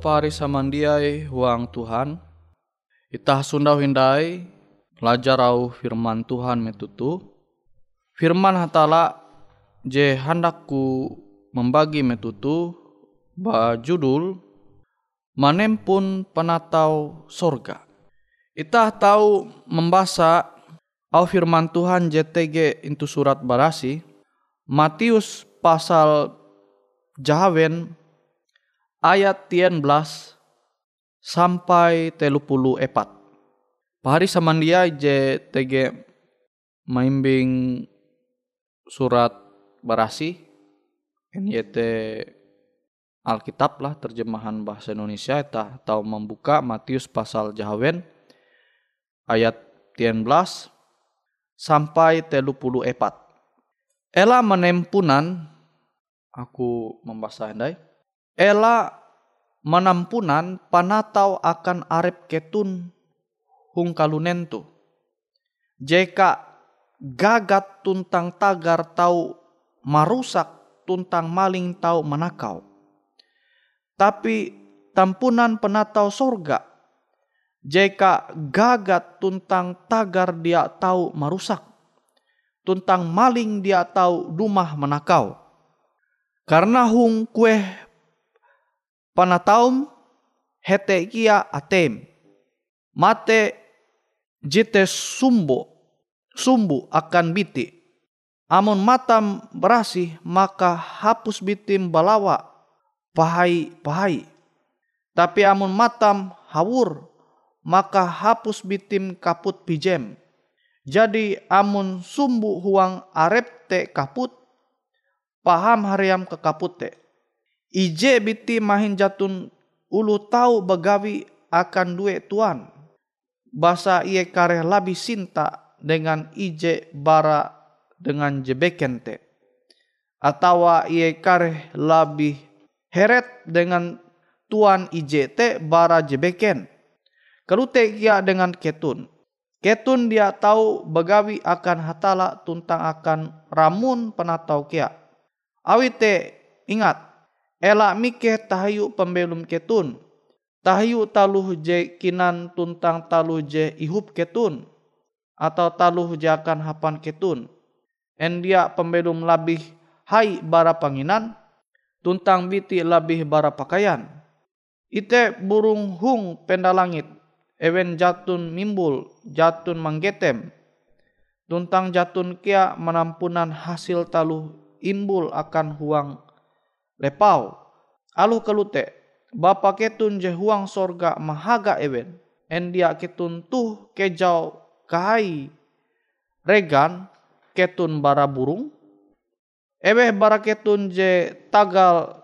Pari samandiai huang Tuhan. Itah sundau hindai belajar au firman Tuhan metutu. Firman hatala je handakku membagi metutu ba judul Manempun penatau sorga. Itah tahu membaca au firman Tuhan JTG itu surat barasi Matius pasal Jahawen ayat 13 sampai telupulu epat. Pahari samandia je tege maimbing surat barasi NYT Alkitab lah terjemahan bahasa Indonesia eta atau membuka Matius pasal Jahawen ayat 13 sampai telupulu epat. Ela menempunan aku membaca andai Ela menampunan panatau akan arep ketun hung kalunentu. Jika gagat tuntang tagar tau marusak tuntang maling tau menakau. Tapi tampunan penatau sorga. Jika gagat tuntang tagar dia tahu marusak. Tuntang maling dia tahu rumah menakau. Karena hung kue panataum hete kia atem. Mate jite sumbu, sumbu akan biti. Amun matam berasih maka hapus bitim balawa pahai pahai. Tapi amun matam hawur maka hapus bitim kaput pijem. Jadi amun sumbu huang arep te kaput paham hariam ke kaput te. Ije biti mahin jatun ulu tahu begawi akan duit tuan. Basa iye kareh labi sinta dengan ije bara dengan jebeken te. Atawa iye kareh labi heret dengan tuan ije te bara jebeken. Kelute kia dengan ketun. Ketun dia tahu begawi akan hatala tuntang akan ramun penatau kia. Awite ingat Ela mike tahayu pembelum ketun. Tahayu taluh je kinan tuntang taluh je ihup ketun. Atau taluh je akan hapan ketun. En dia pembelum labih hai bara panginan. Tuntang biti labih bara pakaian. Ite burung hung pendalangit. Ewen jatun mimbul, jatun manggetem. Tuntang jatun kia menampunan hasil taluh imbul akan huang lepau. Alu kelute, bapa ketun je huang sorga mahaga ewen. En dia ketun tuh kejau kahai regan ketun bara burung. Ewe bara ketun je tagal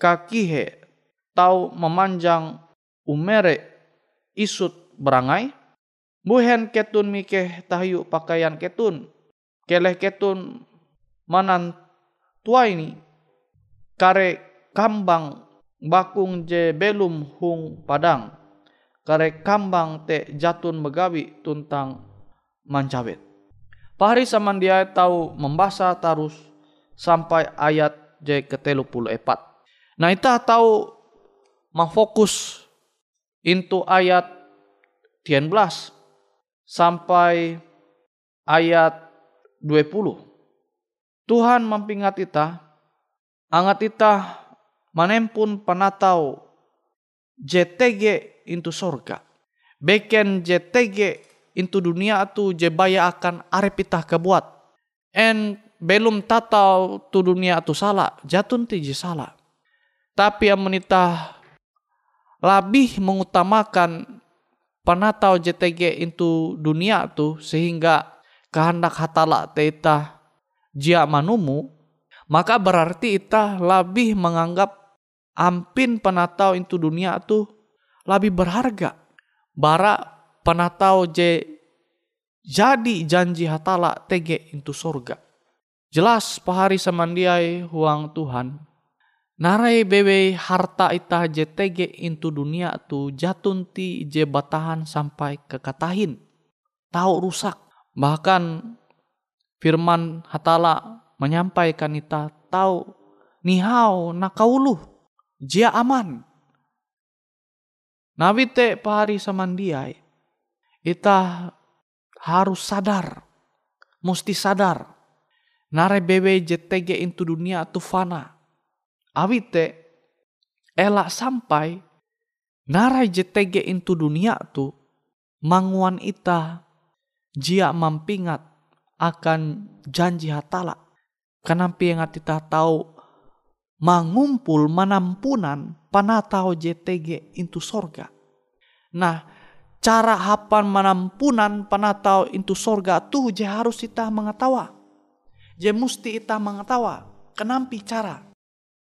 kakihe tau memanjang umere isut berangai. Buhen ketun mikeh tahayu pakaian ketun. Keleh ketun manan tua ini kare kambang bakung je belum hung padang kare kambang te jatun megawi tuntang mancawet. Pahari samandia tahu membaca tarus sampai ayat je ke telu puluh epat. Nah kita tahu memfokus into ayat 19 sampai ayat 20. Tuhan mempingat kita angat ita manempun panatau JTG into sorga. Beken JTG into dunia tu jebaya akan arep ita kebuat. En belum tatau tu dunia tu salah, jatun tiji salah. Tapi yang menita lebih mengutamakan panatau JTG into dunia tu sehingga kehendak hatala teita jia manumu maka berarti kita lebih menganggap ampin penatau itu dunia itu lebih berharga. Bara penatau je jadi janji hatala tege itu surga. Jelas pahari samandiai huang Tuhan. Narai bewe harta ita je tege itu dunia tu jatun ti je batahan sampai ke katahin. Tahu rusak. Bahkan firman hatala menyampaikan ita tahu nihau nakauluh jia aman. Nawite pahari samandiai ita harus sadar, mesti sadar. Nare bebe JTG itu dunia tu fana. Awite elak sampai narai JTG itu dunia tu manguan ita jia mampingat akan janji hatala Yang kita tahu mengumpul menampunan panatau JTG itu sorga. Nah, cara hapan menampunan panatau itu sorga tuh je harus kita mengetahui. Je mesti kita mengetahui. Kenapa cara?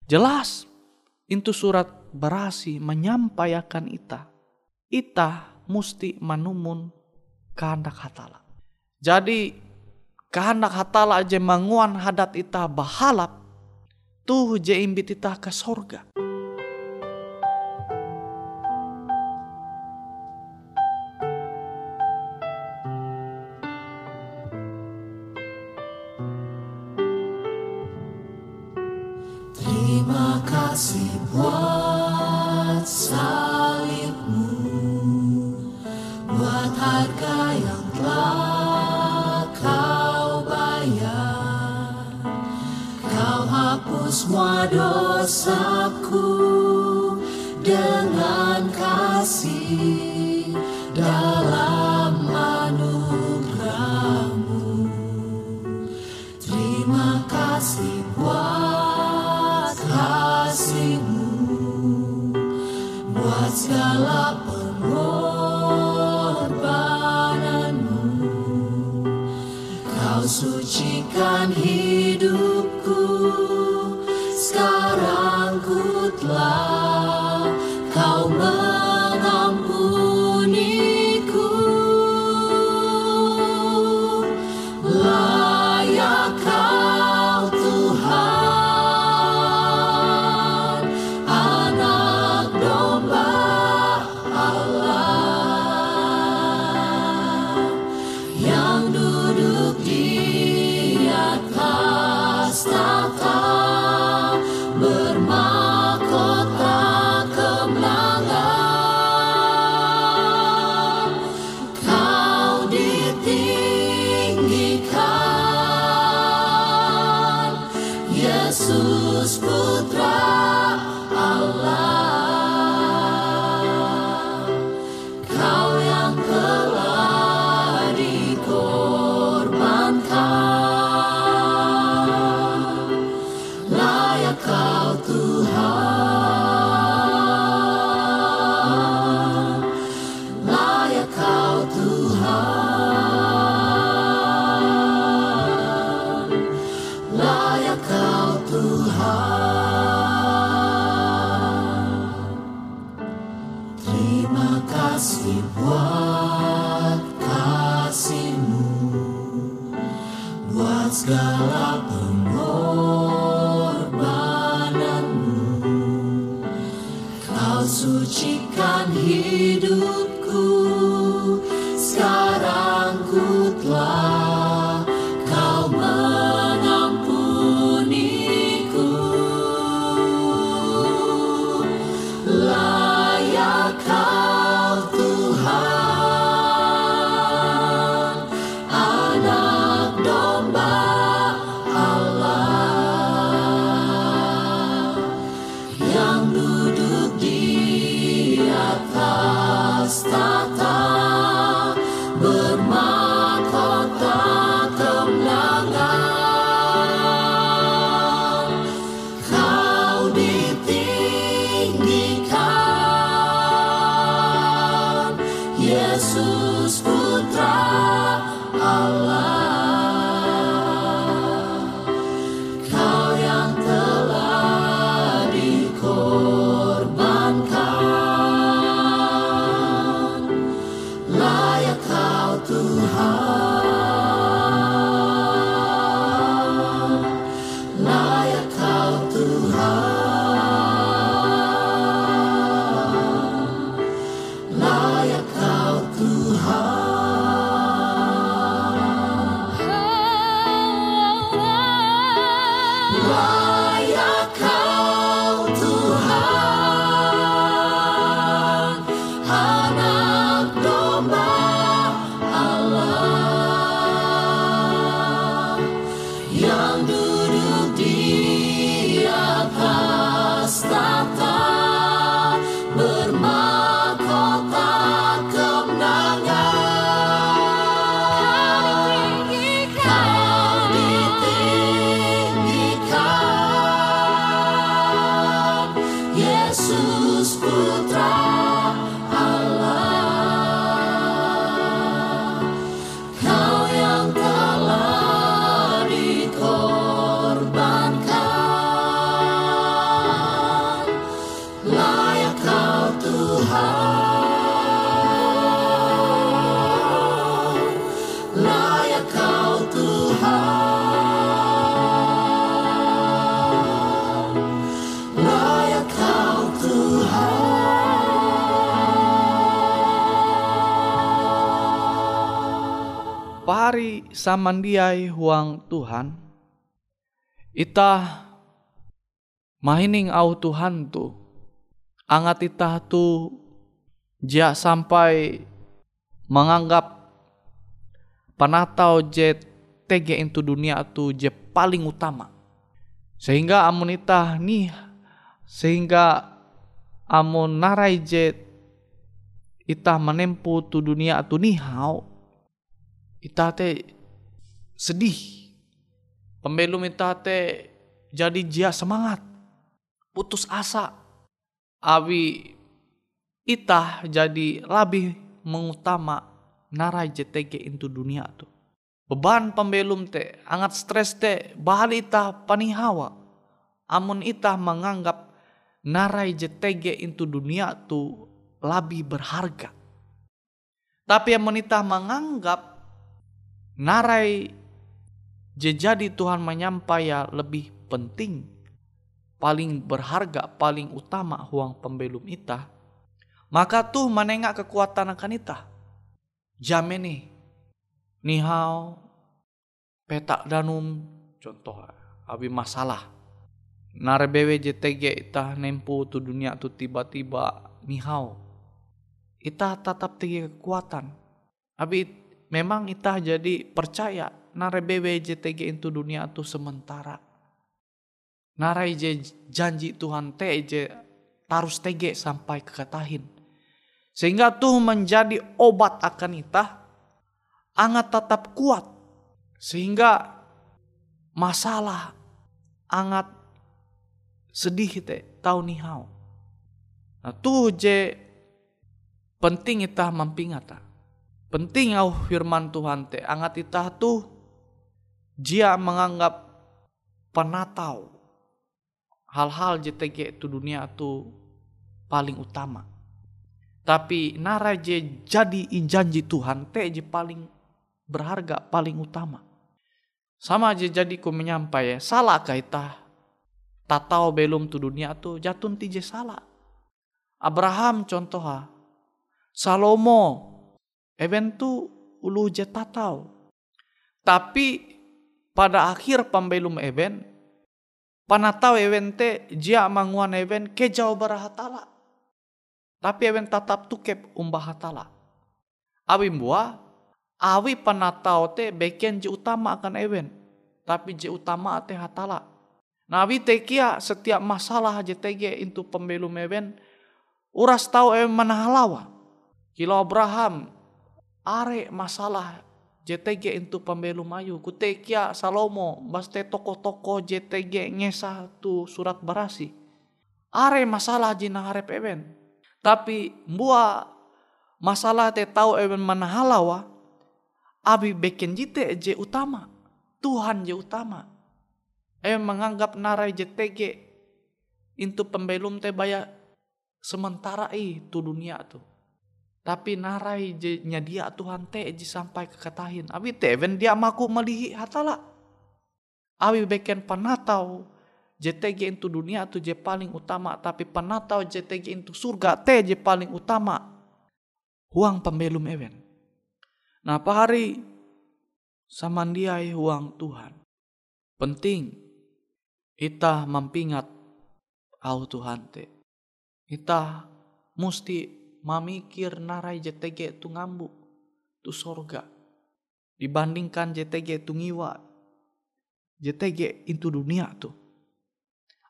Jelas, itu surat berasi menyampaikan ita. Ita mesti menumun kehendak hatala. Jadi kehendak hatala aja manguan hadat ita bahalap tuh je imbit ita ke sorga. Sucikan hidupku Yesus Putra Allah Pari samandiai huang Tuhan. Ita mahining au Tuhan tu. Angat itah tu jia sampai menganggap panatau je tege into dunia tu je paling utama. Sehingga amun itah nih sehingga amun narai je itah menempuh tu dunia tu nihau itah te sedih. Pembelum itah te jadi jia semangat. Putus asa. Awi itah jadi lebih mengutama narai JTG into dunia tu. Beban pembelum te angat stres te bahal itah panihawa amun itah menganggap narai JTG into dunia tu lebih berharga. Tapi amun itah menganggap narai je jadi Tuhan menyampai ya lebih penting paling berharga paling utama huang pembelum itah maka tuh menengak kekuatan akan itah. Jamin nih nihau petak danum contoh abi masalah. Narebewe JTG itah nempu tu dunia tu tiba-tiba nihau. Itah tetap tinggi kekuatan. Abi memang itah jadi percaya narebewe JTG itu dunia tu sementara narai janji Tuhan te je tarus tege sampai kekatahin sehingga tuh menjadi obat akan itah angat tetap kuat sehingga masalah angat sedih te tahu nihau. Nah tuh je penting itah mampingata. Penting au firman Tuhan te angat itah tuh dia menganggap penatau hal-hal JTG itu dunia itu paling utama. Tapi nara je jadi janji Tuhan te je paling berharga paling utama. Sama aja jadi ku menyampai ya, salah kita tak tahu belum tu dunia tu jatun tije salah. Abraham contoh Salomo, event tu ulu je tahu. Tapi pada akhir pembelum event, panatau event te jia manguan event ke jauh barahatala. Tapi event tatap tukep umbah hatala. Abi buah awi panatau te beken je utama akan event tapi je utama te hatala nabi te kia setiap masalah je tege itu pembelum event uras tahu event mana halawa kilo Abraham are masalah JTG itu pembelum ayu kutekia Salomo baste toko-toko JTG ngesah tu surat berasi are masalah jina harap event tapi buah masalah te tahu event mana halawa abi beken jite je utama. Tuhan je utama. Eh menganggap narai JTG itu pembelum te baya sementara i tu dunia tu. Tapi narai je nyadia Tuhan te je sampai ke katahin. Abi te even dia maku melihi hatala. Abi beken panatau JTG itu dunia tu je paling utama. Tapi panatau JTG itu surga te je paling utama. Huang pembelum event. Nah, apa hari samandiai uang Tuhan. Penting kita mampingat au Tuhan te. Kita mesti mamikir narai JTG tu ngambu tu sorga. Dibandingkan JTG tu ngiwa. JTG itu dunia tu.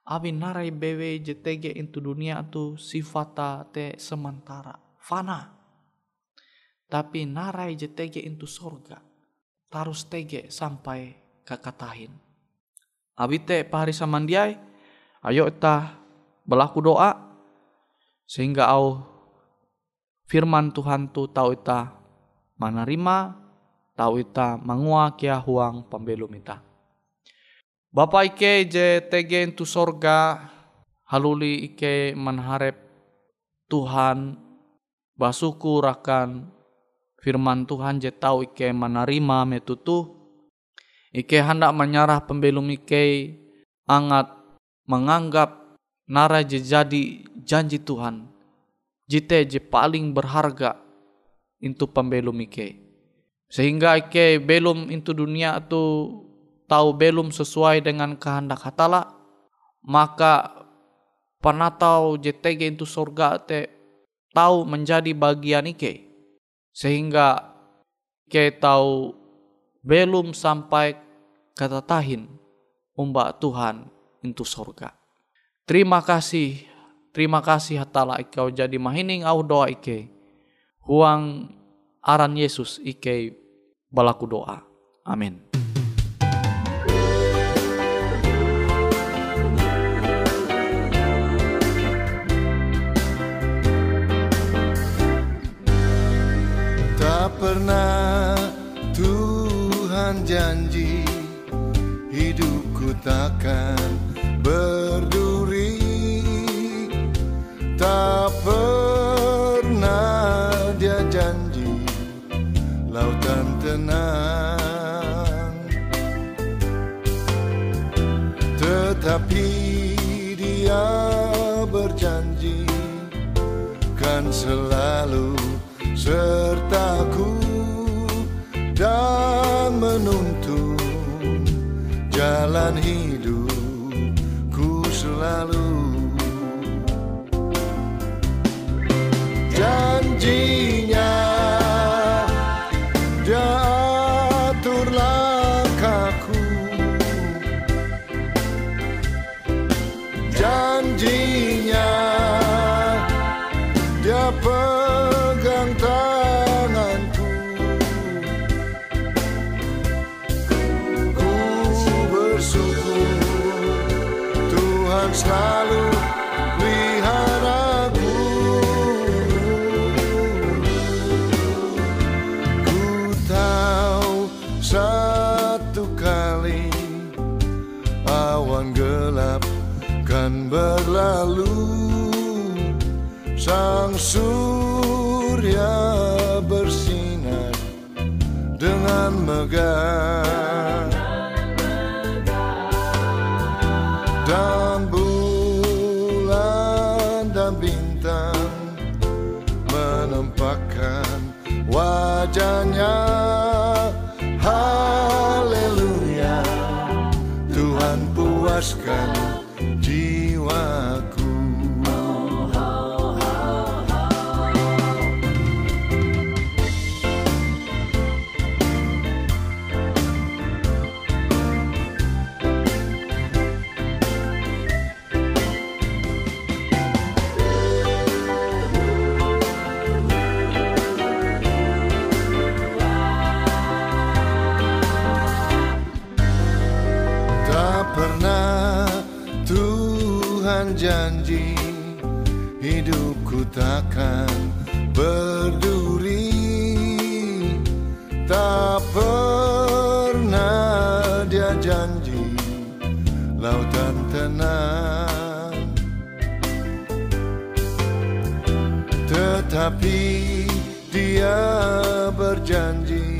Abi narai bewe JTG itu dunia tu sifata te sementara. Fana tapi narai JTG itu sorga. Tarus tege sampai kakatahin. Abite pahari samandiai, ayo kita berlaku doa sehingga au firman Tuhan tu tahu ita menerima tahu ita mangua kia huang pembelum ita. Bapak ike JTG itu sorga haluli ike menharap Tuhan basuku rakan firman Tuhan je tahu ike menerima metutu ike hendak menyerah pembelum ike angat menganggap nara je jadi janji Tuhan jite je paling berharga itu pembelum ike sehingga ike belum itu dunia itu tahu belum sesuai dengan kehendak hatala maka panatau JTG itu surga te tahu menjadi bagian ike sehingga ke tahu belum sampai kata tahin umba Tuhan itu surga. Terima kasih, terima kasih hatala ikau jadi mahining au doa ike. Huang aran Yesus ike balaku doa. Amin. Pernah Tuhan janji hidupku takkan sertaku dan menuntun. Jalan hidupku selalu. Janjinya dia langkahku janjinya megah Dan bulan dan bintang menampakkan wajahnya takkan berduri. Tak pernah dia janji Lautan tenang. Tetapi dia berjanji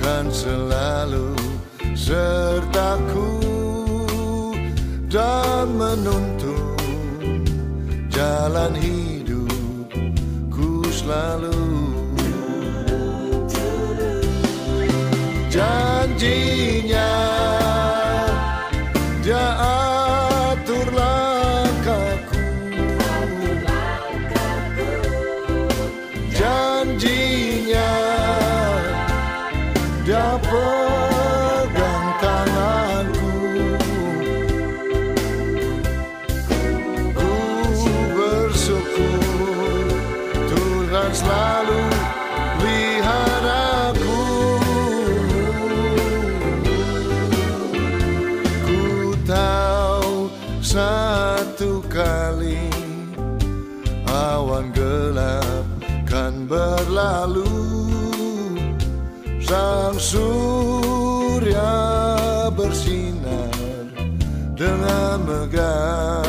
Kan selalu sertaku dan menuntun jalan hidupku selalu. Janjinya berlalu. Sang surya bersinar dengan megah.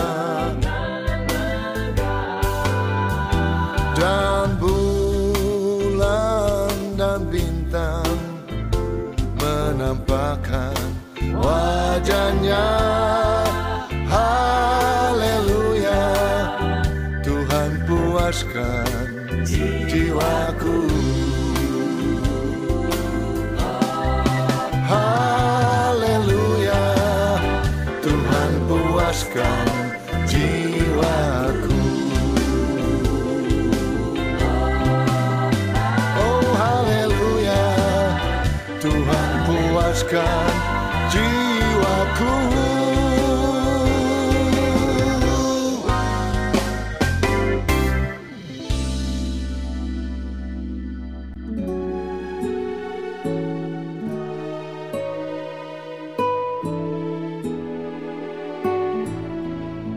Dan bulan dan bintang menampakkan wajahnya. Haleluya Tuhan puaskan jiwaku. Haleluya Tuhan puaskan jiwaku. Oh haleluya Tuhan puaskan jiwaku.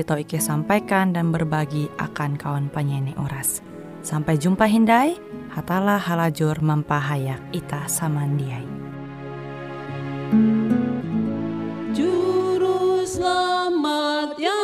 tau Ike sampaikan dan berbagi akan kawan penyanyi Uras. Sampai jumpa Hindai, hatalah halajur mempahayak ita samandiai. Juru selamat yang